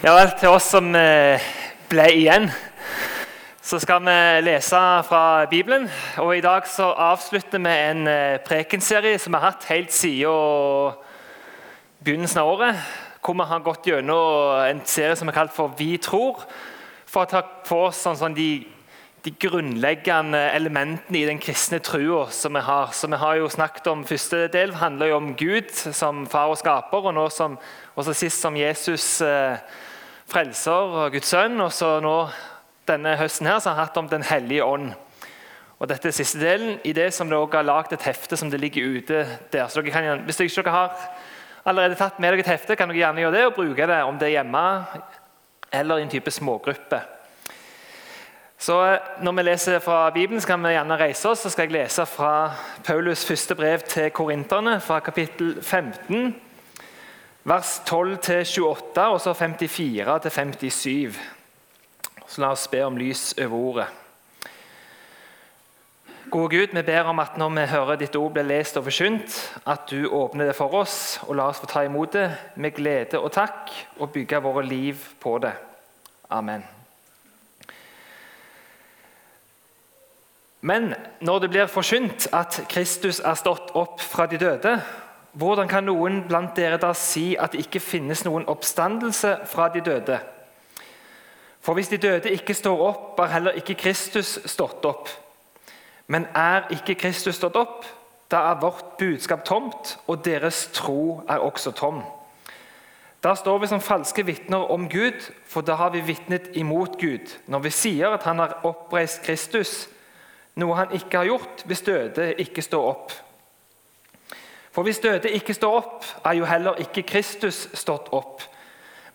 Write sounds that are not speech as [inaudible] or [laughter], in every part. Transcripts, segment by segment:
Ja vel, til oss som eh, ble igjen, så skal vi lese fra Bibelen. Og I dag så avslutter vi en eh, prekenserie som vi har hatt helt siden begynnelsen av året. Hvor vi har gått gjennom en serie som er kalt for 'Vi tror'. For å ta på oss sånn, sånn de, de, grunnleggende elementene i den kristne trua som vi har. Så vi har jo snakket om Første del handler jo om Gud som far og skaper, og nå som, også sist som Jesus. Eh, frelser og Guds sønn. Og så nå denne høsten her, så har jeg hatt om Den hellige ånd. Og Dette er siste delen i det som dere har lagd et hefte som det ligger ute der. Så dere kan, hvis dere ikke har allerede tatt med dere et hefte, kan dere gjerne gjøre det og bruke det om det er hjemme eller i en type smågruppe. Så Når vi leser fra Bibelen, så kan vi gjerne reise oss. Så skal jeg lese fra Paulus' første brev til korinterne, fra kapittel 15 vers 12-28 og så 54-57. Så la oss be om lys over ordet. Gode Gud, vi ber om at når vi hører ditt ord blir lest og forkynt, at du åpner det for oss og la oss få ta imot det med glede og takk og bygge våre liv på det. Amen. Men når det blir forkynt at Kristus er stått opp fra de døde, hvordan kan noen blant dere da si at det ikke finnes noen oppstandelse fra de døde? For hvis de døde ikke står opp, har heller ikke Kristus stått opp. Men er ikke Kristus stått opp, da er vårt budskap tomt, og deres tro er også tom. Da står vi som falske vitner om Gud, for da har vi vitnet imot Gud når vi sier at han har oppreist Kristus, noe han ikke har gjort hvis døde ikke står opp. For hvis døde ikke står opp, er jo heller ikke Kristus stått opp.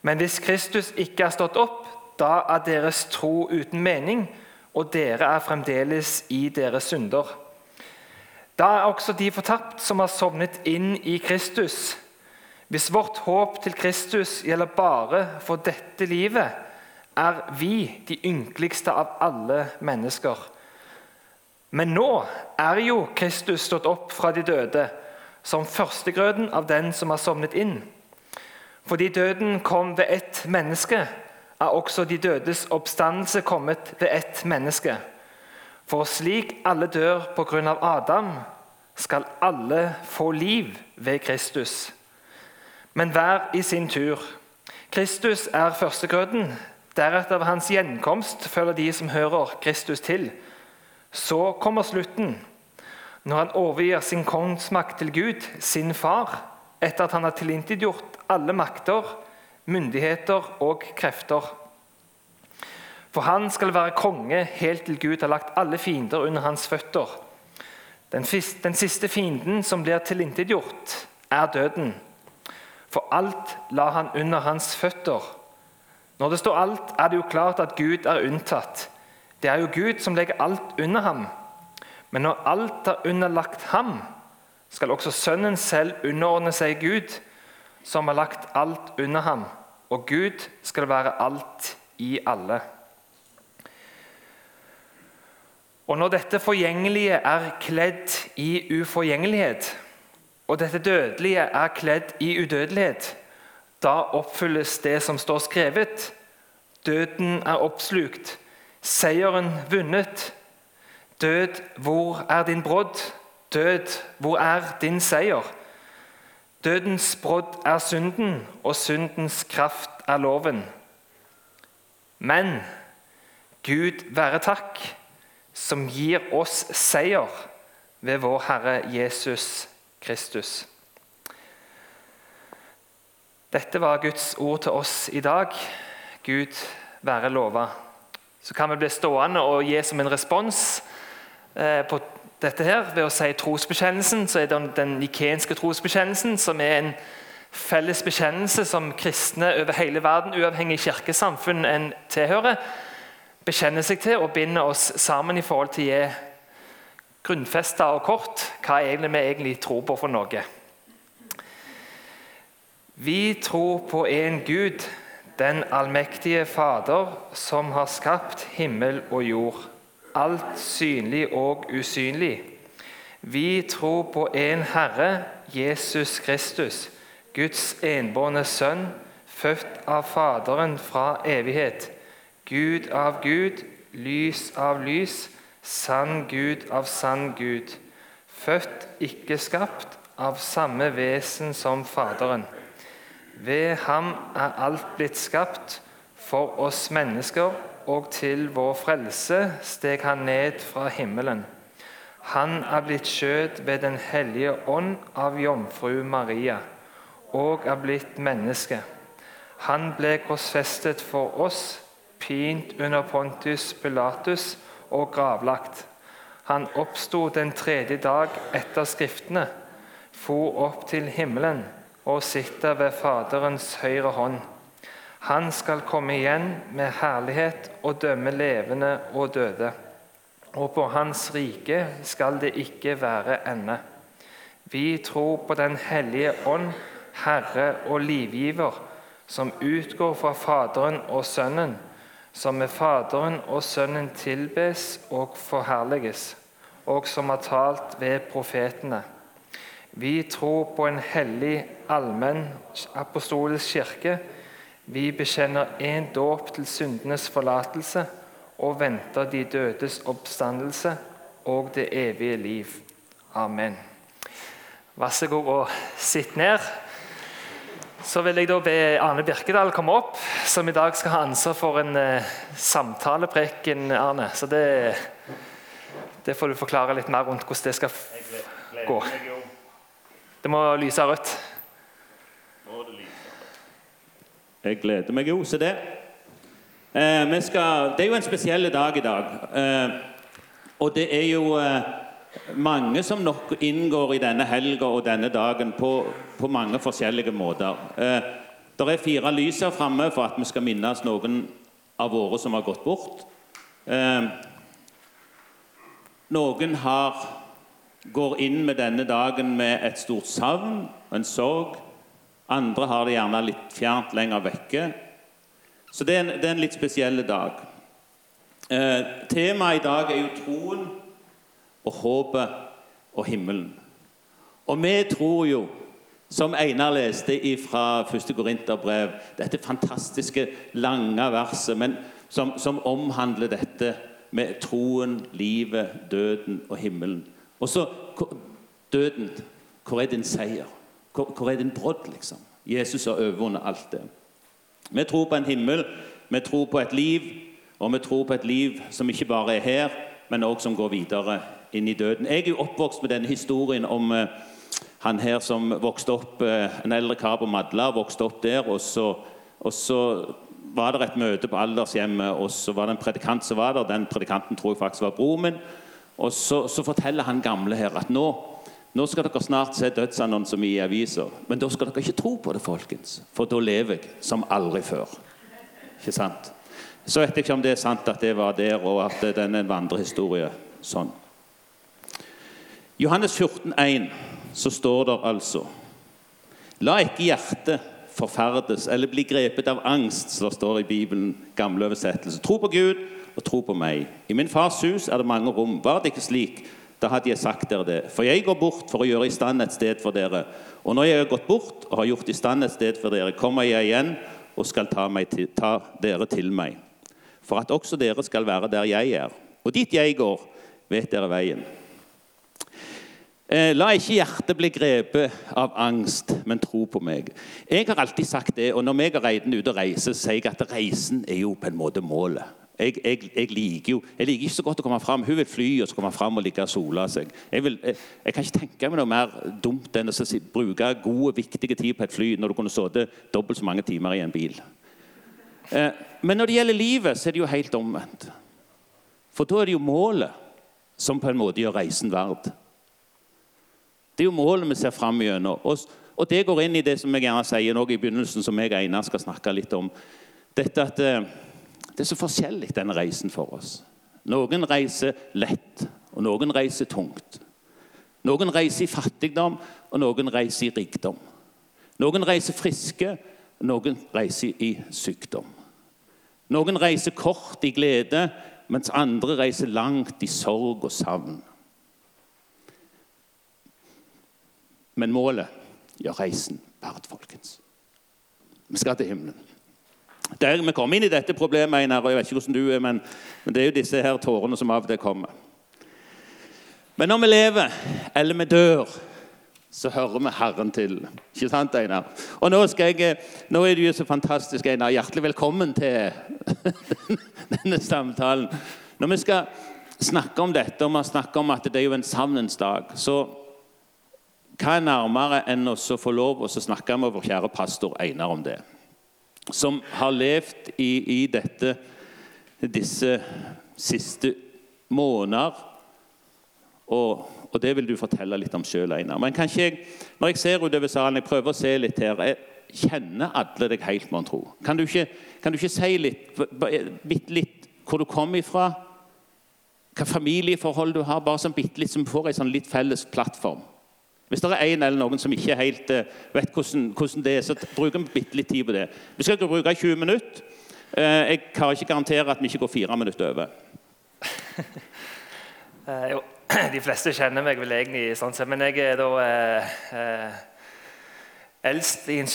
Men hvis Kristus ikke er stått opp, da er deres tro uten mening, og dere er fremdeles i deres synder. Da er også de fortapt som har sovnet inn i Kristus. Hvis vårt håp til Kristus gjelder bare for dette livet, er vi de ynkeligste av alle mennesker. Men nå er jo Kristus stått opp fra de døde som førstegrøden av den som har sovnet inn. Fordi døden kom ved ett menneske, er også de dødes oppstandelse kommet ved ett menneske. For slik alle dør på grunn av Adam, skal alle få liv ved Kristus. Men hver i sin tur. Kristus er førstegrøden. Deretter ved hans gjenkomst følger de som hører Kristus til. Så kommer slutten når han overgir sin kongsmakt til Gud, sin far, etter at han har tilintetgjort alle makter, myndigheter og krefter. For han skal være konge helt til Gud har lagt alle fiender under hans føtter. Den, den siste fienden som blir tilintetgjort, er døden. For alt la han under hans føtter. Når det står alt, er det jo klart at Gud er unntatt. Det er jo Gud som legger alt under ham. Men når alt er underlagt ham, skal også Sønnen selv underordne seg Gud, som har lagt alt under ham. Og Gud skal være alt i alle. Og når dette forgjengelige er kledd i uforgjengelighet, og dette dødelige er kledd i udødelighet, da oppfylles det som står skrevet. Døden er oppslukt, seieren vunnet. Død, hvor er din brodd? Død, hvor er din seier? Dødens brodd er synden, og syndens kraft er loven. Men Gud være takk, som gir oss seier ved vår Herre Jesus Kristus. Dette var Guds ord til oss i dag. Gud være lova. Så kan vi bli stående og gi som en respons på dette her ved å si trosbekjennelsen. Så er det den nikenske trosbekjennelsen, som er en felles bekjennelse som kristne over hele verden, uavhengig kirkesamfunn en tilhører, bekjenner seg til og binder oss sammen i forhold til å grunnfeste og kort hva egentlig vi egentlig tror på for noe. Vi tror på en Gud, den allmektige Fader, som har skapt himmel og jord alt synlig og usynlig. Vi tror på en Herre, Jesus Kristus, Guds enbårne Sønn, født av Faderen fra evighet, Gud av Gud, lys av lys, sann Gud av sann Gud, født, ikke skapt, av samme vesen som Faderen. Ved ham er alt blitt skapt, for oss mennesker, og til vår frelse steg han ned fra himmelen. Han er blitt skjøt ved Den hellige ånd av jomfru Maria, og er blitt menneske. Han ble korsfestet for oss, pint under Pontus Pilatus og gravlagt. Han oppsto den tredje dag etter Skriftene, for opp til himmelen og sitter ved Faderens høyre hånd. Han skal komme igjen med herlighet og dømme levende og døde. Og på hans rike skal det ikke være ende. Vi tror på Den hellige ånd, Herre og livgiver, som utgår fra Faderen og Sønnen, som med Faderen og Sønnen tilbes og forherliges, og som har talt ved profetene. Vi tror på en hellig, allmenn apostolisk kirke. Vi bekjenner én dåp til syndenes forlatelse og venter de dødes oppstandelse og det evige liv. Amen. Vær så god og sitt ned. Så vil jeg da be Arne Birkedal komme opp, som i dag skal ha ansvar for en uh, samtalepreken. Arne. Så det, det, får du forklare litt mer rundt hvordan det skal gå. Det må lyse rødt. Jeg gleder meg jo, til det. Eh, skal, det er jo en spesiell dag i dag. Eh, og det er jo eh, mange som nok inngår i denne helga og denne dagen på, på mange forskjellige måter. Eh, det er fire lys her framme for at vi skal minnes noen av våre som har gått bort. Eh, noen har, går inn med denne dagen med et stort savn en sorg. Andre har det gjerne litt fjernt lenger vekke. Så det er en, det er en litt spesiell dag. Eh, temaet i dag er jo troen og håpet og himmelen. Og vi tror jo, som Einar leste fra 1. Korinterbrev, dette fantastiske, lange verset, men som, som, omhandler dette med troen, livet, døden og himmelen. Og så døden. Hvor er din seier? Hvor, er din brodd, liksom? Jesus har overvunnet alt det. Vi tror på en himmel, vi tror på et liv, og vi tror på et liv som ikke bare er her, men også som går videre inn i døden. Jeg er jo oppvokst med denne historien om uh, han her som vokste opp uh, En eldre kar på Madla vokste opp der. Og så, og så, var det et møte på aldershjemmet, og så var det en predikant som var der. Den predikanten tror jeg faktisk var broren min. Og så, så forteller han gamle her at nå, nå skal dere snart se dødsannonser i aviser. Men da skal dere ikke tro på det, folkens. For da lever jeg som aldri før. Ikke sant? Så vet jeg ikke om det er sant at det var der, og at den er en vandrehistorie. Sånn. Johannes 14, 14,1 så står det altså La ikke hjertet forferdes eller bli grepet av angst, som det står i Bibelen, gamle oversettelse. Tro på Gud og tro på meg. I min fars hus er det mange rom. Var det ikke slik, da hadde jeg sagt dere det. For jeg går bort for å gjøre i stand et sted for dere. Og når jeg har gått bort og har gjort i stand et sted for dere, kommer jeg igjen og skal ta, til, ta dere til meg. For at også dere skal være der jeg er. Og dit jeg går, vet dere veien. Eh, la ikke hjertet bli grepet av angst, men tro på meg. Jeg har alltid sagt det, og Når jeg har reiden ute og reiser, sier jeg at reisen er jo på en måte målet. Jeg, jeg, jeg, liker jo jeg liker ikke så godt å komme fram. Hun vil fly og så komme fram og ligge og sole seg. Jeg, vil, jeg, kan ikke tenke meg noe mer dumt enn å bruke gode, viktige tid på et fly når du kunne sittet dobbelt så mange timer i en bil. Eh, men når det gjelder livet, så er det jo helt omvendt. For da er det jo målet som på en måte gjør reisen verd. Det er jo målet vi ser fram gjennom. Og, og, det går inn i det som jeg gjerne sier nå i begynnelsen, som jeg og Einar skal snakke litt om. Dette at eh, Det er så forskjellig, denne reisen for oss. Noen reiser lett, og noen reiser tungt. Noen reiser i fattigdom, og noen reiser i rikdom. Noen reiser friske, og noen reiser i sykdom. Noen reiser kort i glede, mens andre reiser langt i sorg og savn. Men målet gjør reisen verdt, folkens. Vi skal til himmelen. Der vi kom inn i dette problemet, Einar, og jeg vet ikke hvordan du er, men, men det er jo disse her tårene som av og til kommer. Men når vi lever, eller vi dør, så hører vi Herren til. Ikke sant, Einar? Og nå, jeg, nå er du jo så fantastisk, Einar. Hjertelig velkommen til [laughs] denne samtalen. Når vi skal snakke om dette, og vi snakker om at det er jo en savnens dag, så hva er nærmere enn å få lov å snakke med vår kjære pastor Einar om det? Som har levd i, i dette, disse siste måneder. Og, og, det vil du fortelle litt om sjøl, Einar. Men kanskje jeg, når jeg ser utover salen, jeg prøver å se litt her jeg Kjenner alle deg helt, mon tro? Kan kan du ikke si litt, litt, litt hvor du kommer ifra? Hva familieforhold du har? Bare sånn bitte litt, så vi får en sånn litt felles plattform. Hvis det er en eller noen som ikke helt uh, vet hvordan, hvordan, det er, så bruker vi bitte litt tid på det. Vi skal ikke bruke 20 minutter. Uh, jeg kan ikke garantere at vi ikke går fire minutter over. [laughs] eh, jo, [clears throat] de fleste kjenner meg vel egentlig sånn men jeg er da eldst en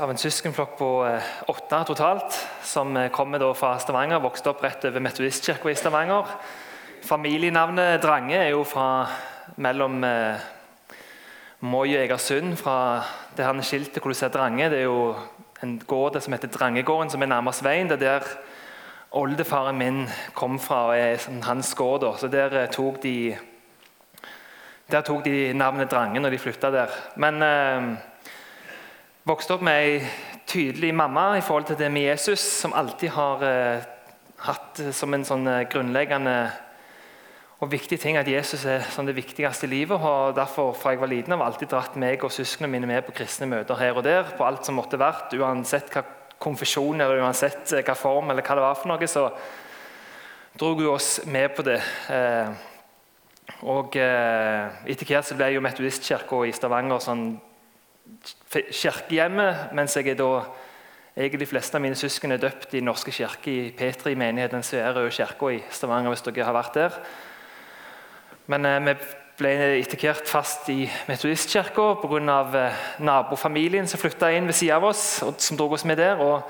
av en søskenflokk på åtte totalt, som kommer fra Stavanger. Vokste opp rett over Metodistkirka i Stavanger. Familienavnet Drange er jo fra mellom Og Egersund, fra det her skiltet hvor du ser Drange. Det er jo en gård som heter Drangegården, som er nærmest veien. Det er der oldefaren min kom fra, og er hans gård. Så der eh, tok de der tok de navnet Drange når de flytta der. Men eh, vokste opp med ei tydelig mamma i forhold til det med Jesus, som alltid har eh, hatt som en sånn eh, grunnleggende og viktig ting at Jesus er som det viktigste i livet. og derfor fra jeg var liten har alltid dratt meg og søsknene mine med på kristne møter her og der. på alt som måtte vært, Uansett hva konfesjon eller uansett eh, hva form eller hva det var for noe, så dro hun oss med på det. Eh, og eh, Etter hvert så ble jo Metodistkirka i Stavanger sånn kirkehjemmet, mens jeg er da jeg og de fleste av mine søsken er døpt i Norske kirke i Petri menigheten, som er Røde kirka i Stavanger. hvis dere har vært der. Men eh, vi ble etter hvert fast i Metodistkirka pga. Eh, nabofamilien som flytta inn ved siden av oss, og som dro oss med der. og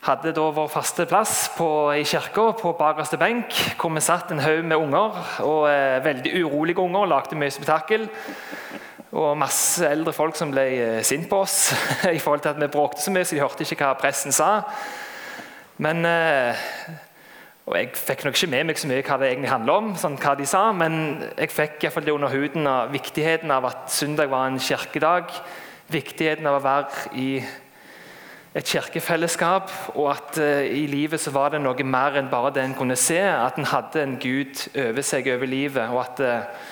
hadde da vår faste plass på, i kirka på bakerste benk, hvor vi satt en haug med unger. og eh, Veldig urolige unger, lagde mye spetakkel. Og masse eldre folk som ble eh, sint på oss [laughs] i forhold til at vi bråkte så mye, så de hørte ikke hva pressen sa. Men eh, og Jeg fikk nok ikke med meg så mye hva det egentlig handla om, sånn hva de sa, men jeg fikk i fall det under huden av viktigheten av at søndag var en kirkedag. Viktigheten av å være i et kirkefellesskap, og at uh, i livet så var det noe mer enn bare det en kunne se. At en hadde en Gud over seg over livet, og at uh,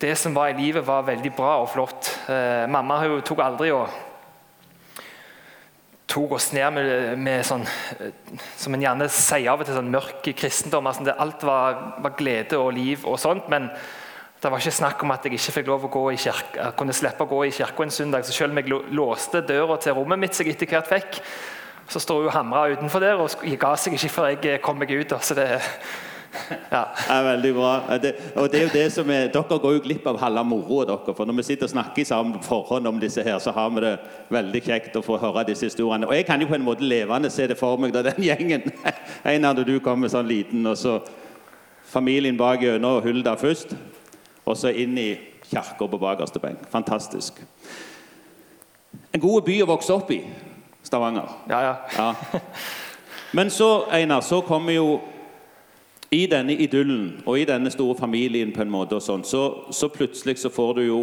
det som var i livet, var veldig bra og flott. Uh, mamma hun tok aldri og tok oss ned med, med sånn, som en gjerne sier av og til, sånn mørk kristendom. Altså, det, alt var, var, glede og liv og sånt. Men det var ikke snakk om at jeg ikke fikk lov å gå i kirke, kunne slippe å gå i kirka en søndag. Så selv om jeg låste døra til rommet mitt, som jeg etter hvert fikk, så står hun og hamra utenfor der og ga seg ikke før jeg kom meg ut. Så det, ja. ja. Veldig bra. Det, og det er jo det som er, Dere går jo glipp av halve moroa deres. For når vi sitter og snakker sammen på forhånd om disse her, så har vi det veldig kjekt å få høre disse historiene. Og jeg kan jo på en måte levende se det for meg da den gjengen [laughs] En av du kommer sånn liten, og så familien bak gjennom Hulda først. Og så inn i kirka på bakerste benk. Fantastisk. En god by å vokse opp i, Stavanger. Ja, ja. ja. Men så, Einar, så kommer jo i denne idyllen og i denne store familien på en måte og sånn, så, så, plutselig så får du jo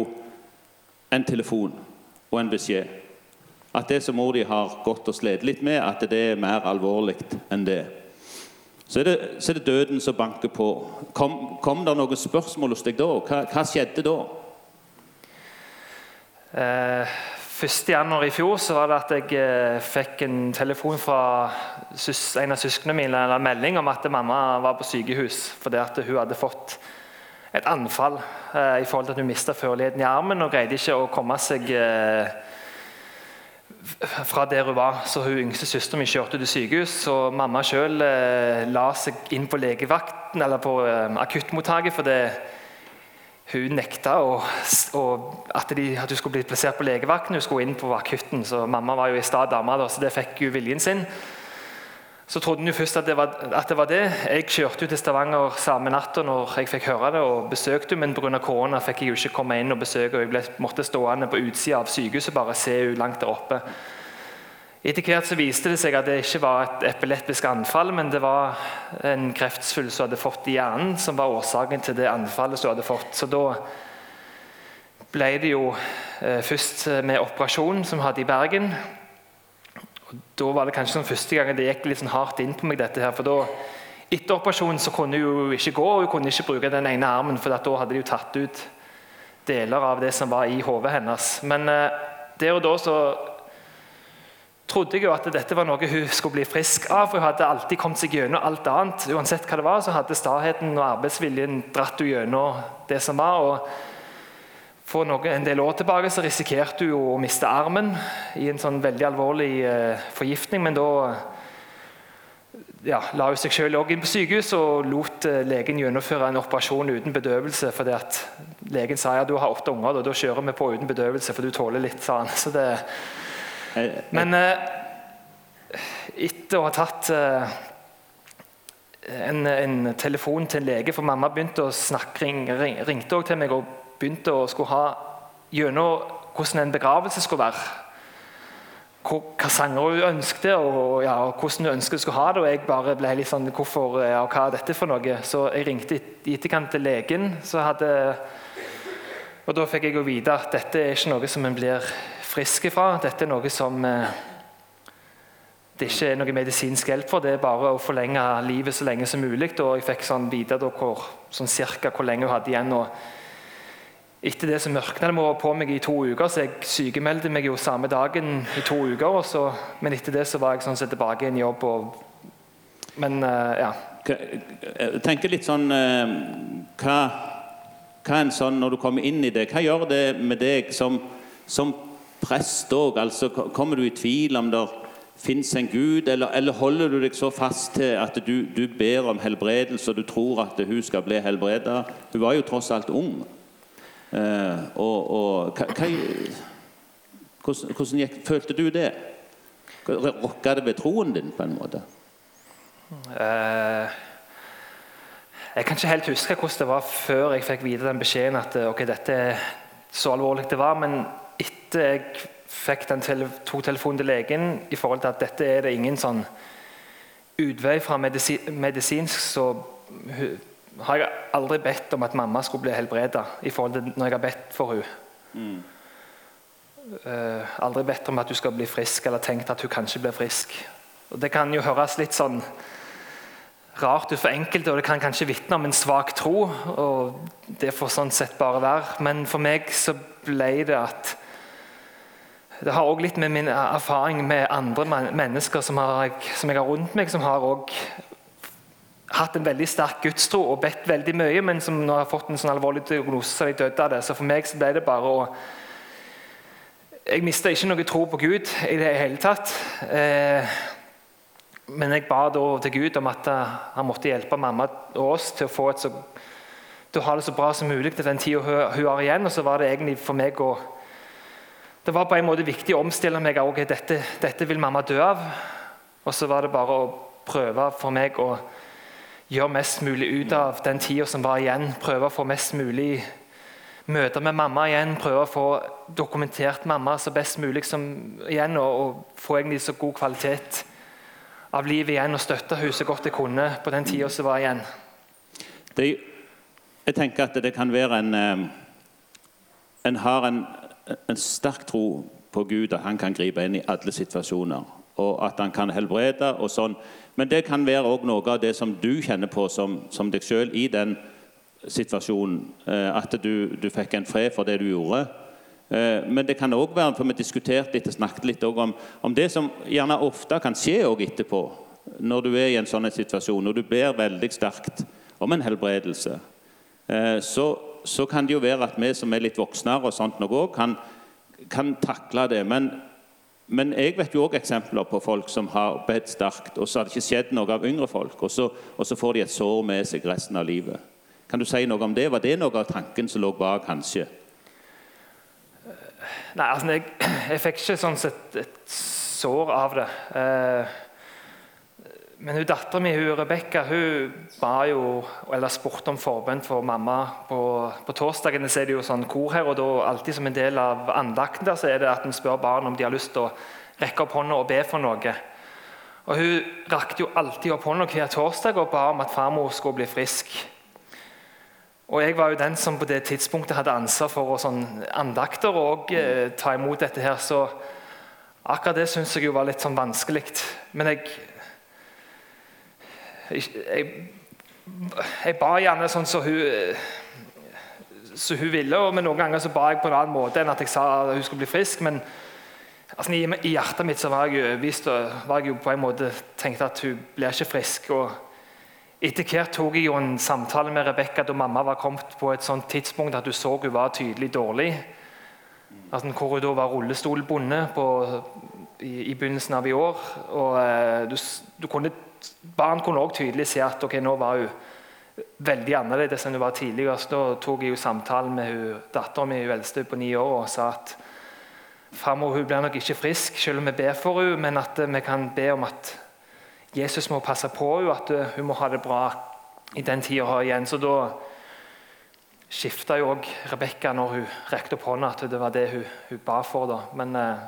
en telefon og en beskjed. At det som mor di har gått og slitt litt med, at det er mer alvorlig enn det. Så er det, så er det døden som banker på. Kom, kom det noen spørsmål hos deg da? Hva, hva skjedde da? Eh, 1.1. i fjor så var det at jeg eh, fikk en telefon fra en av søsknene mine en melding om at mamma var på sykehus fordi hun hadde fått et anfall eh, i forhold til at hun mista førligheten i armen og greide ikke å komme seg eh, fra der hun var. Så hun yngste søsteren min kjørte til sykehus. og mamma sjøl la seg inn på legevakten eller på akuttmottaket. for fordi hun nekta og, og at, de, at, hun skulle bli plassert på legevakten. Hun skulle inn på akutten, så mamma var jo i stad dame, så det fikk hun viljen sin. Så trodde hun først at det, var, at det var det. Jeg kjørte til Stavanger samme natta når jeg fikk høre det, og besøkte henne, men pga. korona fikk jeg jo ikke komme inn og besøke og Jeg ble, måtte stående på utsida av sykehuset bare se henne langt der oppe. Etter hvert så viste det seg at det ikke var et epileptisk anfall, men det var en kreftsvulst hun hadde fått i hjernen, som var årsaken til det anfallet hun hadde fått. Så da ble det jo eh, først med operasjonen som vi hadde i Bergen. Og da var det kanskje sånn første gang det gikk litt sånn hardt inn på meg. dette her, for da, Etter operasjonen så kunne hun jo ikke gå, og hun kunne ikke bruke den ene armen, for da hadde de jo tatt ut deler av det som var i hodet hennes. Men eh, der og da så trodde jeg jo at dette var noe hun skulle bli frisk av. for Hun hadde alltid kommet seg gjennom alt annet. Uansett hva det var, så hadde staheten og arbeidsviljen dratt henne gjennom det som var. og For noe, en del år tilbake så risikerte hun å miste armen i en sånn veldig alvorlig eh, forgiftning. Men da ja, la hun seg selv inn på sykehus og lot eh, legen gjennomføre en operasjon uten bedøvelse. fordi at Legen sa ja, du har åtte unger, da, da kjører vi på uten bedøvelse, for du tåler litt. sa han. Så det men eh, etter å ha tatt eh, en, en, telefon til en lege, for mamma begynte å snakke, ring, ring, ringte også til meg og begynte å skulle ha gjennom hvordan en begravelse skulle være. Hva sanger hun ønsket, og, ja, og hvordan hun ønsket hun skulle ha det. Og jeg bare ble litt sånn Hvorfor, ja, hva er dette for noe? Så jeg ringte i etterkant til legen. hadde og Da fikk jeg jo vite at dette er ikke noe som en blir frisk fra. Dette er noe som eh, det ikke er noe medisinsk hjelp for. Det er bare å forlenge livet så lenge som mulig. Og jeg fikk sånn vite sånn cirka hvor lenge hun hadde igjen. og etter det så mørkna det på meg i to uker, så jeg sykemeldte meg jo samme dagen i to uker. Så, men etter det så var jeg sånn sett tilbake i en jobb. Og, men uh, ja. Jeg tenker litt sånn hva, hva en sånn, Når du kommer inn i det, hva gjør det med deg som, som prest òg? Altså, kommer du i tvil om det fins en Gud, eller, eller, holder du deg så fast til at du, du ber om helbredelse, og du tror at hun skal bli helbreda? Hun var jo tross alt ung. Eh, og, og hva, hvordan, hvordan gikk, følte du det? Rokka det ved troen din, på en måte? Uh, jeg kan ikke helt huske hvordan det var før jeg fikk vite den beskjeden at ok, dette er så alvorlig det var. Men etter jeg fikk tele to telefonen til legen i forhold til at dette er det ingen sånn utvei fra medisi medisinsk, så har jeg aldri bedt om at mamma skulle bli helbreda i forhold til når jeg har bedt for henne. Mm. Uh, aldri bedt om at hun skal bli frisk, eller tenkt at hun kanskje blir frisk. Og Det kan jo høres litt sånn rart ut for enkelte, og det kan kanskje vitne om en svak tro. og Det får sånn sett bare være. Men for meg så ble det at det har også litt med min erfaring med andre mennesker som, har, som jeg har rundt meg, som har også hatt en veldig sterk gudstro og bedt veldig mye, men som nå har fått en sånn alvorlig diagnose så de døde av det. Så for meg så ble det bare å Jeg mista ikke noe tro på Gud i det hele tatt. Eh, men jeg ba da til Gud om at han måtte hjelpe mamma og oss til å få et så, til å ha det så bra som mulig til den tida hun har igjen. Og så var det egentlig for meg å det var på en måte viktig å omstille meg. Okay, dette, dette vil mamma dø av. Og så var det bare å prøve for meg å gjøre mest mulig ut av den tida som var igjen. Prøve å få mest mulig møter med mamma igjen. Prøve å få dokumentert mamma så best mulig som igjen. Og, og få egentlig så god kvalitet av livet igjen og støtte henne så godt jeg kunne på den tida som var igjen. Det, jeg tenker at det kan være en eh, En har en en sterk tro på Gud, at han kan gripe inn i alle situasjoner. Og at han kan helbrede og sånn. Men det kan være også noe av det som du kjenner på som, som deg sjøl i den situasjonen. Eh, at du, du, fikk en fred for det du gjorde. Eh, men det kan òg være, for vi diskuterte litt og snakket litt om, om, det som gjerne ofte kan skje etterpå, når du er i en sånn situasjon, og du ber veldig sterkt om en helbredelse. Eh, så så kan det jo være at vi som er litt voksnere, og sånt noe kan, kan takle det. Men, men, jeg vet jo også eksempler på folk som har bedt sterkt, og så har det ikke skjedd noe av yngre folk. Og så, og så, får de et sår med seg resten av livet. Kan du si noe om det? Var det noe av tanken som lå bak, kanskje? Nei, altså, jeg, [clears throat] jeg fikk ikke sånn sett et sår av det. Eh, men hun dattera mi, Rebekka, ba jo, eller spurte om forbønn for mamma. På, på torsdagene er det jo sånn kor her, og da alltid som en del av andakten der, så er det at en spør barn om de har lyst til å rekke opp hånda og be for noe. Og Hun rakte jo alltid opp hånda hver torsdag og ba om at farmor skulle bli frisk. Og Jeg var jo den som på det tidspunktet hadde ansvar for å sånn andakter og eh, ta imot dette. her, Så akkurat det syns jeg jo var litt sånn vanskelig. Men jeg, jeg, jeg ba gjerne sånn som så hun, så hun ville, men noen ganger så ba jeg på en annen måte enn at jeg sa at hun skulle bli frisk. men altså, i, hjertet mitt så var jeg overbevist og var jeg jo på en måte tenkte at hun blir ikke frisk. og Etter hvert tok jeg jo en samtale med Rebekka da mamma var kommet på et sånt tidspunkt at hun så hun var tydelig dårlig. Altså, hvor hun da var rullestolbonde i, i, begynnelsen av i år. og eh, du, du kunne, Barn kunne også tydelig se at okay, nå var hun veldig annerledes enn hun var tidligere. Så da tok jeg jo samtalen med dattera mi, hun eldste på ni år, og sa at framover hun blir nok ikke frisk selv om vi ber for henne, men at vi kan be om at Jesus må passe på henne, at hun må ha det bra i den tida igjen. Så da skifta jo òg Rebekka når hun rekte opp hånda, at det var det hun, hun ba for. da. Men, eh,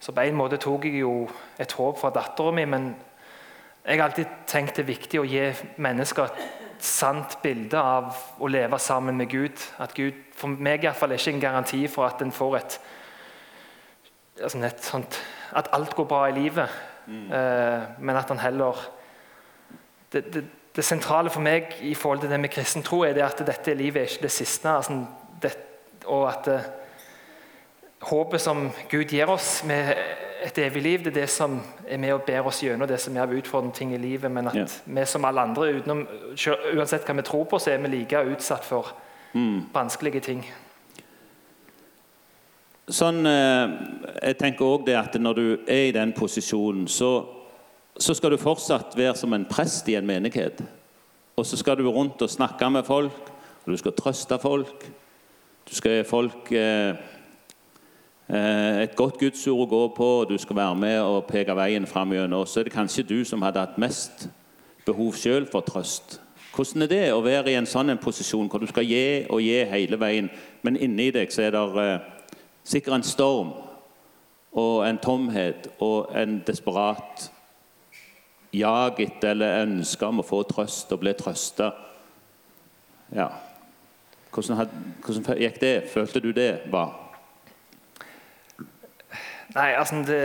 så på en måte tok jeg jo et håp fra dattera mi, men jeg har alltid tenkt det er viktig å gi mennesker et sant bilde av å leve sammen med Gud. At Gud for meg i hvert fall er ikke en garanti for at en får et et sånt, At alt går bra i livet, mm. eh, men at han heller det, det, det, sentrale for meg i forhold til det med kristen tro er det at dette livet er ikke det siste. Altså det, og at eh, håpet som Gud gir oss med et evig liv, det er det som er med og ber oss gjennom det som er av utfordrende ting i livet. Men at ja. vi som alle andre, utenom, uansett hva vi tror på, så er vi like utsatt for mm. vanskelige ting. Sånn, eh, jeg tenker også det at Når du er i den posisjonen, så, så, skal du fortsatt være som en prest i en menighet. Og så skal du rundt og snakke med folk, og du skal trøste folk. Du skal gi folk eh, et godt gudsord å gå på, og du skal være med og peke veien fram gjennom. Så er det kanskje du som hadde hatt mest behov sjøl for trøst. Hvordan er det å være i en sånn en posisjon hvor du skal gi og gi hele veien, men inni deg så er det eh, Sikkert en storm og en tomhet og en desperat jag etter eller ønske om å få trøst og bli trøsta. Ja. Hvordan, hvordan, gikk det? Følte du det var? Nei, altså det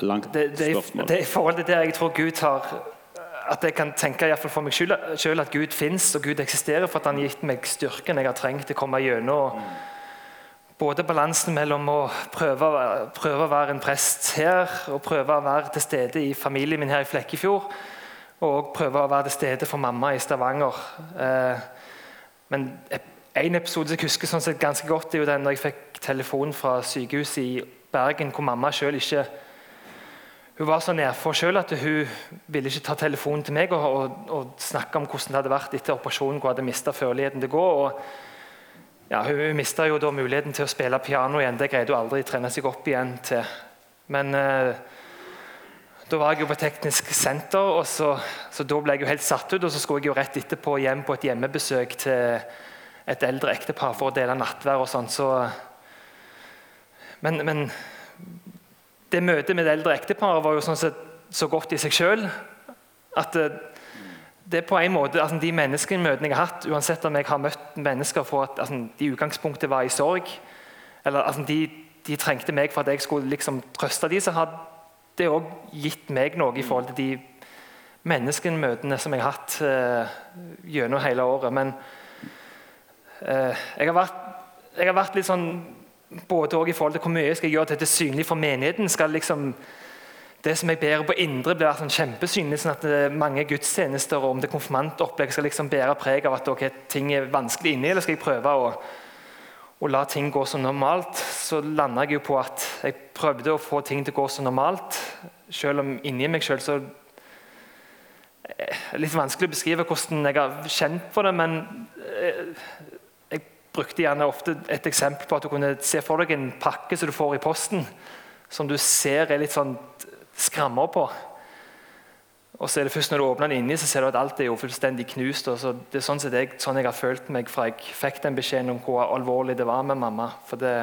Langt det, det. Det er i forhold til det jeg tror Gud har At jeg kan tenke i hvert fall for meg selv at Gud fins og Gud eksisterer for at han har gitt meg styrken jeg har trengt til å komme gjennom. Både balansen mellom å prøve, prøve, å være en prest her og prøve å være til stede i familien min her i Flekkefjord, og prøve å være til stede for mamma i Stavanger. Eh, men en episode som jeg husker sånn sett ganske godt, er jo den da jeg fikk telefon fra sykehuset i Bergen, hvor mamma selv ikke hun var så nedfor sjøl at hun ville ikke ta telefonen til meg og, og, og, snakke om hvordan det hadde vært etter operasjonen. Hun hadde mista førligheten til å gå. og ja, Hun mista jo da muligheten til å spille piano igjen. Det greide hun aldri å trene seg opp igjen til. Men eh, da var jeg jo på teknisk senter, og så, så, da ble jeg jo helt satt ut. Og så skulle jeg jo rett etterpå hjem på et hjemmebesøk til et eldre ektepar for å dele nattvær og sånn. Så, men, men, det møtet med det eldre ekteparet var jo sånn sett så godt i seg sjøl at eh, det er på en måte, altså De menneskemøtene jeg har hatt, uansett om jeg har møtt mennesker for at altså, de utgangspunktet var i sorg, eller altså, de, de, trengte meg for at jeg skulle liksom trøste dem, så har det òg gitt meg noe i forhold til de menneskemøtene som jeg har hatt uh, gjennom hele året. Men jeg, har vært, jeg, har vært, litt sånn både i forhold til hvor mye jeg skal gjøre dette synlig for menigheten. skal liksom det som jeg bærer på indre, blir sånn kjempesynlig. sånn at eh, mange gudstjenester og om det konfirmantopplegg skal liksom bære preg av at okay, ting er vanskelig inni, eller skal jeg prøve å, å la ting gå som normalt? Så landa jeg jo på at jeg prøvde å få ting til å gå som normalt, selv om inni meg sjøl så eh, Litt vanskelig å beskrive hvordan jeg har kjent på det, men eh, jeg brukte gjerne ofte et eksempel på at du kunne se for deg en pakke som du får i posten, som du ser er litt sånn skrammer på. Og så er det først når du åpner den inni, så ser du at alt er jo fullstendig knust. og så det er sånn, jeg, sånn jeg har følt meg fra jeg fikk den beskjeden om hvor alvorlig det var med mamma. For det,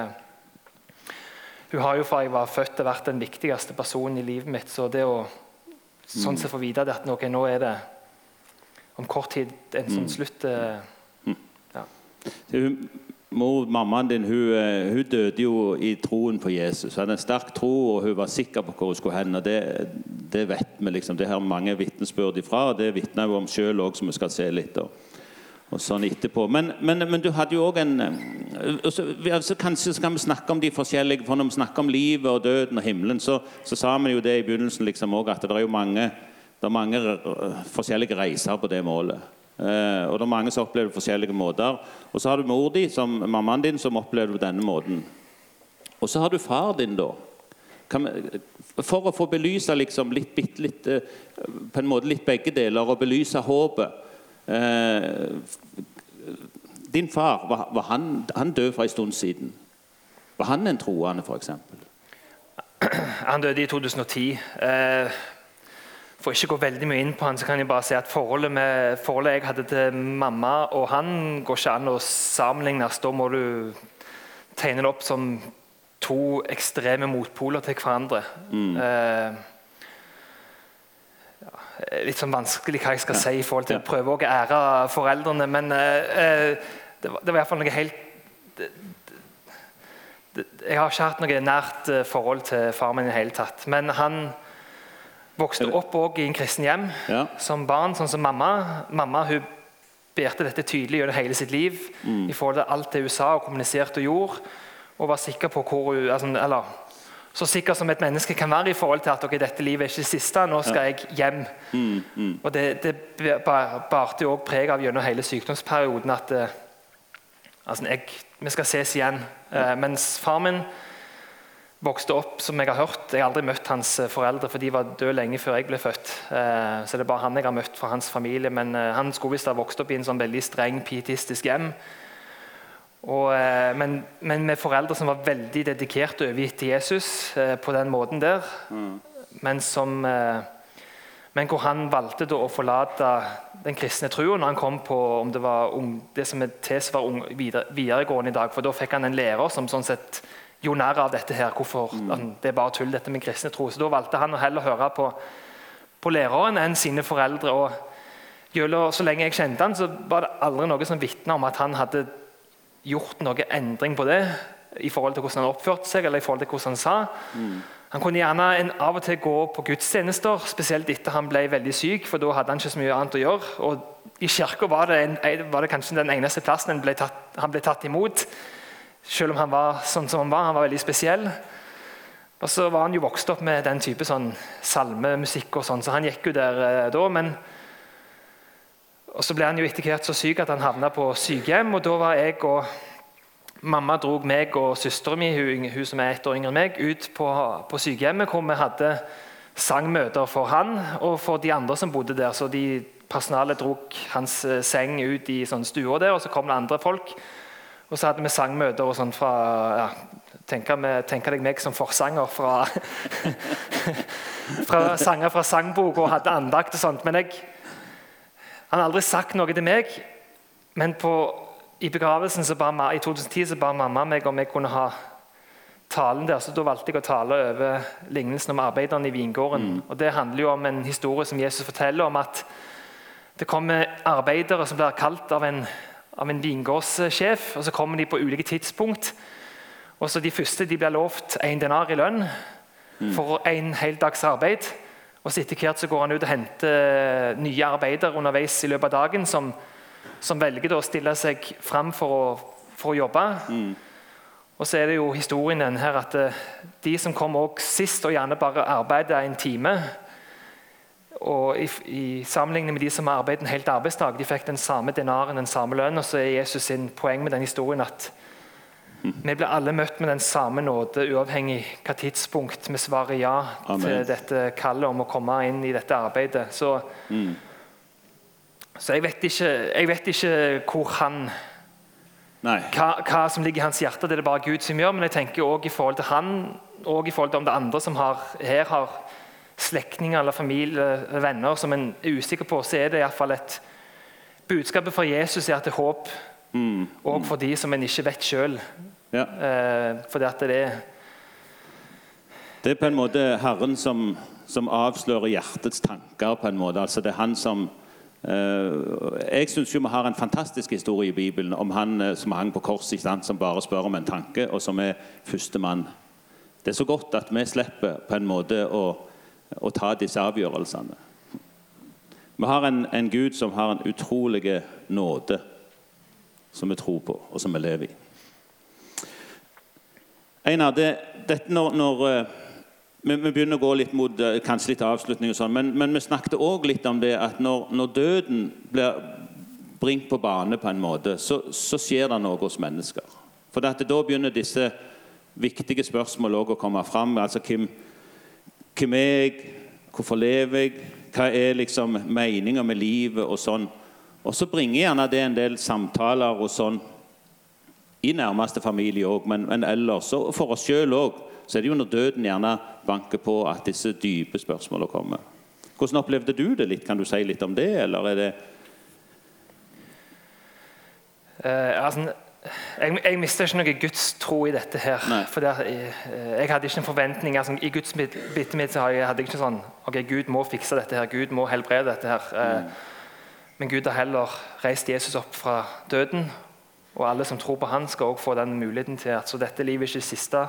hun har jo fra jeg var født vært den viktigste personen i livet mitt. Så det å sånn sett få vite at okay, nå er det om kort tid en sånn slutt eh. Mor, Mammaen din hun, eh, hun, døde jo i troen på Jesus. Hun hadde en sterk tro, og hun var sikker på hvor hun skulle hen. og Det, det vet vi. liksom. Det har mange vitnesbyrd ifra, og det vitner hun om sjøl òg, som vi skal se litt. Og, og sånn etterpå. Men, men, men, du hadde jo òg en så, altså, Kanskje skal vi snakke om de forskjellige For når vi snakker om livet og døden og himmelen, så, så sa vi jo det i begynnelsen liksom også, at det er jo mange, det er mange forskjellige reiser på det målet. Eh, og det er mange som opplever det på forskjellige måter. Og så har du mor di, som, mammaen din, som opplever det på denne måten. Og så har du far din, da. Vi, for å få belyse liksom litt, litt, litt, eh, på en måte litt begge deler, og belyse håpet Eh, din far, var, var han, han død for en stund siden. Var han en troende, f.eks.? Han døde i 2010. Eh, for ikke å gå veldig mye inn på han, så kan jeg bare si at forholdet, med, forholdet jeg hadde til mamma og han, går ikke an å sammenlignes. Da må du tegne det opp som to ekstreme motpoler til hverandre. Mm. Eh, Eh, litt sånn vanskelig hva jeg skal si i forhold til å prøve å ære foreldrene. Men uh, det, var, det var fall noe helt det, det, Jeg har ikke hatt noe nært forhold til far min i det hele tatt. Men han vokste opp også i en kristen hjem ja. som barn, sånn som mamma. Mamma hun berte dette tydelig gjennom hele sitt liv mm. i forhold til alt det hun sa og kommuniserte og gjorde. Og var sikker på hvor hun, altså, eller så sikker som et menneske kan være i forhold til at okay, dette livet er ikke det siste, nå skal jeg hjem. Mm, mm. Og Det, det barte jo også preg av gjennom hele sykdomsperioden at uh, altså, jeg, vi skal ses igjen. Uh, mens far min vokste opp, som jeg har hørt Jeg har aldri møtt hans eh, foreldre, for de var døde lenge før jeg ble født. Uh, så det er bare han jeg har møtt fra hans familie. Men han skulle visst ha vokst opp i en sånn veldig streng, pietistisk hjem. Og, eh, men, men, med foreldre som var veldig dedikerte og overgitt til Jesus eh, på den måten der. Mm. Men, som, eh, men hvor han valgte å forlate den kristne troen når han kom på om det var ung, det som er tilsvar videre, videregående i dag. For da fikk han en lærer som sånn sett gjorde narr av dette her. hvorfor mm. Det er bare tull, dette med kristne tro. Så da valgte han å heller høre på, på læreren enn sine foreldre. og så lenge jeg kjente han, så var det aldri noe som vitna om at han hadde gjort noe endring på det i forhold til hvordan han oppførte seg eller i forhold til hvordan han sa. Mm. Han kunne gjerne en, av og til gå på gudstjenester, spesielt etter han ble veldig syk. for da hadde han ikke så mye annet å gjøre. Og I kirka var, var, det kanskje den eneste plassen han ble tatt, han ble tatt imot. Selv om han var sånn som han var. Han var veldig spesiell. Og så var han jo vokst opp med den type sånn salmemusikk, og sånn, så han gikk jo der eh, da. men og Så ble han jo etter hvert så syk at han havna på sykehjem. og Da var jeg og mamma dro meg og søstera mi, hun, hun, som er ett år yngre enn meg, ut på, på, sykehjemmet hvor vi hadde sangmøter for han og for de andre som bodde der. så de Personalet dro hans eh, seng ut i sånn stuer der, og så kom det andre folk. Og så hadde vi sangmøter og sånn fra ja, Tenker, deg meg som forsanger fra, [laughs] fra sanger fra sangbok og hadde andakt og sånt. Men jeg han har aldri sagt noe til meg, men på, i begravelsen ba, i 2010 så ba mamma meg om jeg kunne ha talen der. så Da valgte jeg å tale over lignelsen om arbeiderne i vingården. Mm. Og Det handler jo om en historie som Jesus forteller om at det kommer arbeidere som blir kalt av en, av en vingårdssjef. og Så kommer de på ulike tidspunkt. og så De første de blir lovt én denar i lønn for en hel dags arbeid. Og så Etter hvert så går han ut og henter nye arbeidere underveis i løpet av dagen som, som velger å stille seg fram for å, for å jobbe. Mm. Og så er det jo historien den her at eh, de som kom sist og gjerne bare arbeider en time og i, i sammenligning med de som har arbeidet en helt arbeidsdag, de fikk den samme denaren, den samme lønn. Og så er Jesus sin poeng med den historien at vi blir alle møtt med den samme nåde, uavhengig hva tidspunkt vi svarer ja Amen. til dette kallet om å komme inn i dette arbeidet. Så, mm. Så jeg vet ikke, jeg vet ikke hvor han hva, hva som ligger i hans hjerte, det er det bare Gud som gjør. Men jeg tenker også i forhold til han, og i forhold til om det andre som har, her har slektninger eller familie eller venner som en er usikker på, så er det iallfall et Budskapet fra Jesus er at det er håp Mm. òg for de som en ikke vet sjøl. Ja. Eh, fordi at det er Det er på en måte Herren som, som avslører hjertets tanker. på en måte. Altså Det er han som eh, Jeg syns vi har en fantastisk historie i Bibelen om han eh, som hang på korset, som bare spør om en tanke, og som er førstemann. Det er så godt at vi slipper på en måte å, å ta disse avgjørelsene. Vi har en, en Gud som har en utrolig nåde, som vi tror på, og som vi lever i. Einar, det, dette når, når eh, vi, vi begynner å gå litt mot eh, kanskje litt avslutning, og sånn, men, men vi snakket òg litt om det at når, når døden blir bringt på bane, på en måte, så, så skjer det noe hos mennesker. For da begynner disse viktige spørsmålene å komme fram. Altså, hvem, hvem er jeg? Hvorfor lever jeg? Hva er liksom meninga med livet? Og sånn. Og så bringer gjerne det en del samtaler og sånn i nærmeste familie òg, men, men ellers. Og for oss sjøl òg. Så er det jo når døden gjerne banker på at disse dype spørsmålene kommer. Hvordan opplevde du det litt? Kan du si litt om det, eller er det eh, altså, jeg, jeg mister ikke noe gudstro i dette her. Nei. For jeg, jeg hadde ikke en forventning. Altså, I Guds bit- bitte mitt så hadde jeg ikke sånn Ok, Gud må fikse dette her. Gud må helbrede dette her. Mm. Men Gud har heller reist Jesus opp fra døden. Og alle som tror på han skal også få den muligheten til at så dette livet er ikke det siste.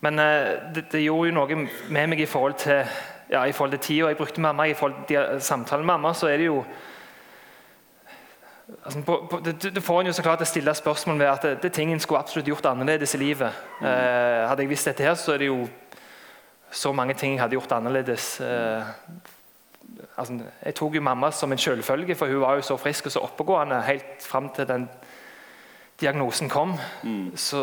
Men eh, det, det gjorde jo noe med meg i forhold til ja, i forhold til tida jeg brukte mamma. I forhold til samtalen med mamma, så er det jo altså, på, på, det, det får en jo så klart stille spørsmål ved at det, det ting en skulle absolutt gjort annerledes i livet. Eh, hadde jeg visst dette her, så er det jo så mange ting jeg hadde gjort annerledes. Eh, altså, jeg tok jo mamma som en selvfølge, for hun var jo så frisk og så oppegående helt fram til den diagnosen kom. Så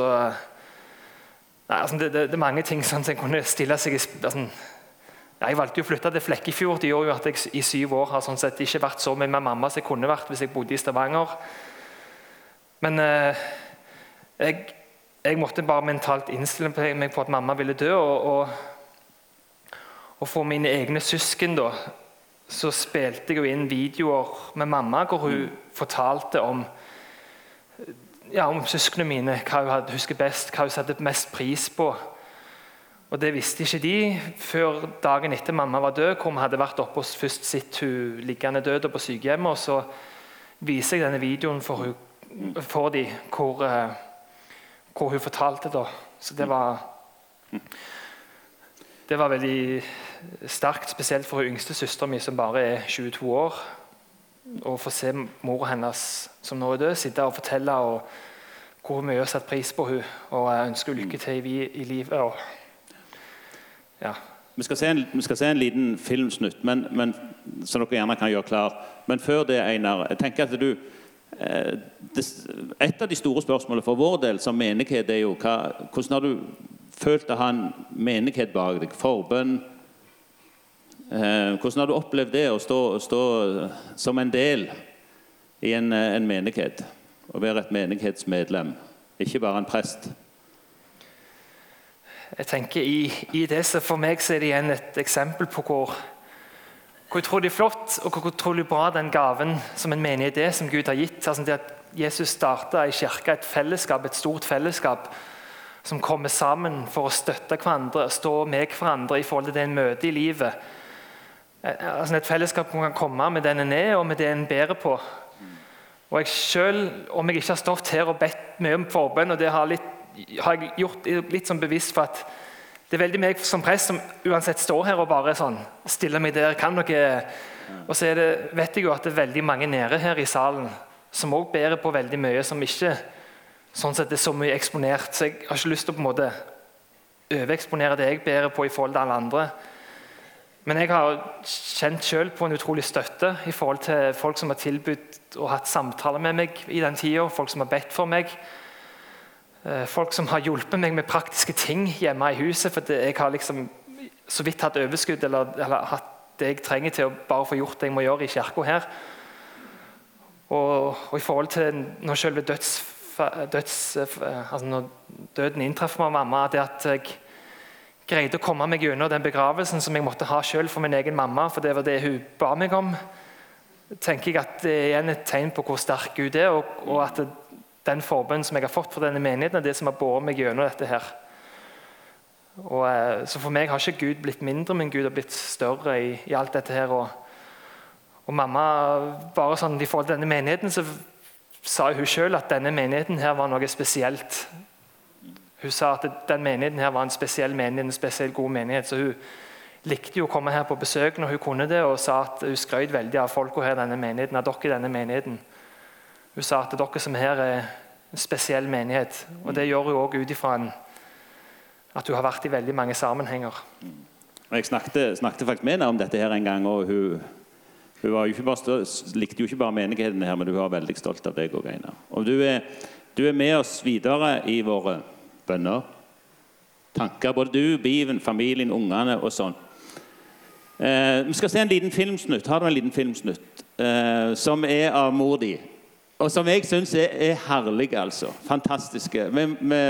nei, altså, det, det, er mange ting sånn, som en kunne stille seg i altså, Jeg valgte å flytte til Flekkefjord. Det gjorde jo at jeg i syv år har sånn sett ikke vært så mye med mamma som jeg kunne vært hvis jeg bodde i Stavanger. Men eh, jeg, jeg måtte bare mentalt innstille meg på at mamma ville dø. Og, og, og for mine egne søsken så spilte jeg jo inn videoer med mamma hvor hun fortalte om ja, om søsknene mine, hva hun husker best, hva hun setter mest pris på. Og Det visste ikke de før dagen etter mamma var død, hvor vi hadde vært oppe og først sett hun liggende død på sykehjemmet. og Så viser jeg denne videoen for, hun, for de, hvor, eh, hvor hun fortalte. da. Så det var Det var veldig sterkt, spesielt for hun yngste søstera mi, som bare er 22 år. Å få se mora hennes som nå er død, sitte og fortelle og hvor mye hun har satt pris på henne, og ønsker lykke til i, i livet. Og, ja. Vi skal se en, skal se en liten filmsnutt, men, men, så dere gjerne kan gjøre klar. Men før det, Einar, jeg tenker at du eh, Et av de store spørsmålene for vår del som menighet er jo hva, hvordan har du følt å ha en menighet bak deg? Forbønn? Eh, hvordan har du opplevd det å stå, stå som en del i en, eh, en menighet? Å være et menighetsmedlem, ikke bare en prest? Jeg tenker i, i det, så For meg så er det igjen et eksempel på hvor, hvor utrolig flott og hvor utrolig bra den gaven som en menighet er, som Gud har gitt. Altså det at Jesus starta i kirka et fellesskap, et stort fellesskap som kommer sammen for å støtte hverandre, stå med hverandre i forhold til det en møter i livet. Eh, Altså et fellesskap en kan komme med den en er, og med det en bærer på. Og jeg selv, Om jeg ikke har stått her og bedt mye om forbønn, og det har, litt, har jeg gjort litt sånn bevisst for at det er veldig meg som prest som uansett står her og bare sånn stiller meg der. kan dere... Og så det, vet jeg jo at det er veldig mange nede her i salen som òg bærer på veldig mye som ikke sånn sett er så mye eksponert. Så jeg har ikke lyst til å på en måte overeksponere det jeg bærer på i forhold til alle andre. Men jeg har kjent selv på en utrolig støtte i forhold til folk som har tilbudt og hatt samtaler med meg i den tida, folk som har bedt for meg. Eh, Folk som har hjulpet meg med praktiske ting hjemme i huset. For jeg har liksom så vidt hatt overskudd eller, eller hatt det jeg trenger til å bare få gjort det jeg må gjøre i kirka her. Og, og, i forhold til når selve døds, døds, altså når døden inntraff meg mamma, det at jeg greide å komme meg gjennom den begravelsen som jeg måtte ha selv for min egen mamma, for det var det hun ba meg om, tenker jeg at det er igjen et tegn på hvor sterk Gud er, og, og at det, den forbønnen som jeg har fått for denne menigheten, er det som har båret meg gjennom dette. her. Og, eh, så For meg har ikke Gud blitt mindre, men Gud har blitt større i, i alt dette. her. Og, og mamma, bare sånn I forhold til denne menigheten så sa hun selv at denne menigheten her var noe spesielt. Hun sa at den menigheten her var en spesiell menighet, en spesiell god menighet. så hun likte jo å komme her på besøk når hun kunne det, og sa at hun skrøt veldig av folka her denne menigheten, av dere i denne menigheten. Hun sa at dere som her er en spesiell menighet. Og det gjør hun òg ut ifra at hun har vært i veldig mange sammenhenger. Jeg snakket, snakket faktisk med henne om dette her en gang. og hun, hun jo bare, likte jo ikke bare menigheten her, men hun var veldig stolt av deg òg, Einar. Og du er, du er med oss videre i våre bønner. Tanker. Både du, Biven, familien, ungene og sånn. Eh, vi skal se en liten filmsnutt. Har du en liten filmsnutt? Eh, som er av mor di. Og som jeg syns er, er herlig, altså. Fantastiske. Vi,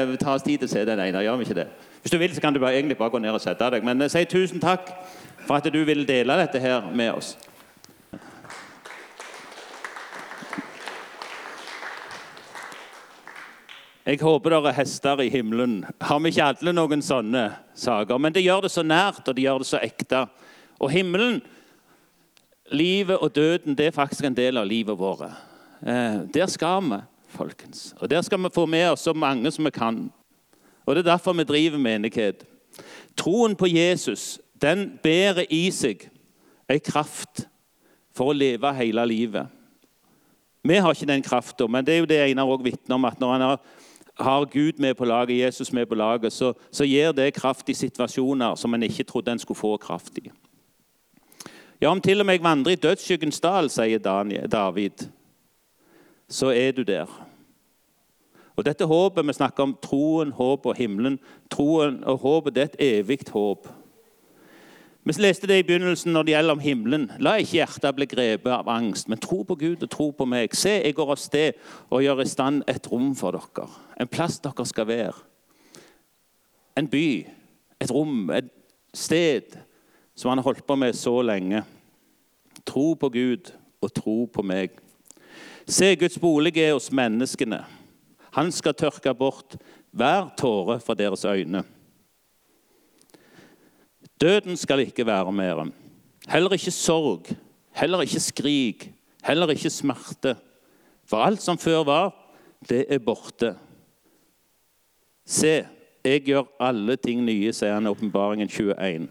vi tar oss tid til å se den ene. Gjør vi ikke det? Hvis du vil, så kan du bare, egentlig bare gå ned og sette deg. Men eh, si tusen takk for at du vil dele dette her med oss. Jeg håper det er hester i himmelen. Har vi ikke alle noen sånne saker? Men det gjør det så nært, og det gjør det så ekte. Og himmelen, livet og døden, det er faktisk en del av livet vårt. Eh, der skal vi, folkens. Og der skal vi få med oss så mange som vi kan. Og Det er derfor vi driver menighet. Troen på Jesus den bærer i seg en kraft for å leve hele livet. Vi har ikke den krafta, men det er jo det Einar òg vitner om. at når han har Gud med på laget, Jesus med på laget, så, så gir det kraft i situasjoner som en ikke trodde en skulle få kraft i. Ja, om til og med jeg vandrer i dødsskyggens dal, sier David, så er du der. Og dette håpet, Vi snakker om troen, håp og himmelen. Troen og håpet det er et evig håp. Vi leste det i begynnelsen når det gjelder om himmelen. La ikke hjertet bli grepet av angst, men tro på Gud og tro på meg. Se, jeg går av sted og gjør i stand et rom for dere. En plass dere skal være. En by, et rom, et sted som han har holdt på med så lenge. Tro på Gud og tro på meg. Se, Guds bolig er hos menneskene. Han skal tørke bort hver tåre fra deres øyne. Døden skal ikke være mer. Heller ikke sorg, heller ikke skrik, heller ikke smerte. For alt som før var, det er borte. Se, jeg gjør alle ting nye, sier han i Åpenbaringen 21.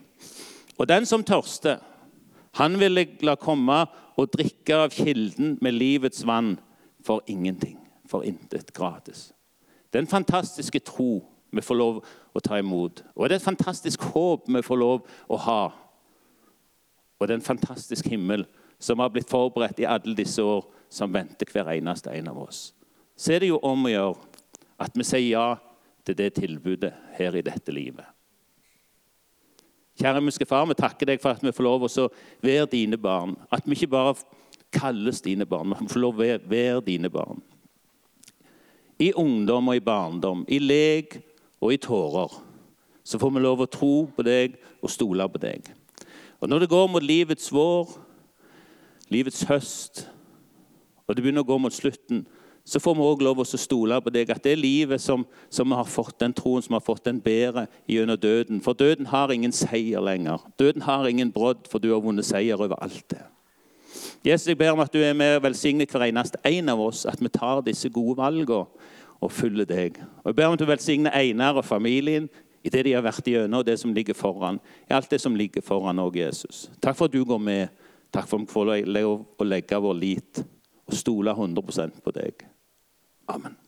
Og den som tørster, han vil jeg la komme og drikke av kilden med livets vann for ingenting, for intet gratis. Den fantastiske tro vi får lov å ta imot. Og det er et fantastisk håp vi får lov å ha. Og det er en fantastisk himmel som har blitt forberedt i alle disse år, som venter hver eneste en av oss. Så er det jo om å gjøre at vi sier ja til det tilbudet her i dette livet. Kjære himmelske Far, vi takker deg for at vi får lov å være dine barn. At vi ikke bare kalles dine barn, men får lov å være dine barn. I ungdom og i barndom, i lek og i tårer, så får vi lov å tro på deg og stole på deg. Og Når det går mot livets vår, livets høst, og det begynner å gå mot slutten, så får vi òg lov å stole på deg, at det livet som, som, har fått, den troen som har fått, den bedre gjennom døden. For døden har ingen seier lenger. Døden har ingen brodd, for du har vunnet seier over alt det. Jesus, jeg ber om at du er med og velsigner hver eneste en av oss, at vi tar disse gode valgene og følger deg. Og Jeg ber om at du velsigner Einar og familien i det de har vært igjennom, og det som ligger foran. I alt det som ligger foran òg, Jesus. Takk for at du går med. Takk for at vi får lov å legge vår lit og stole 100% på deg. Amen.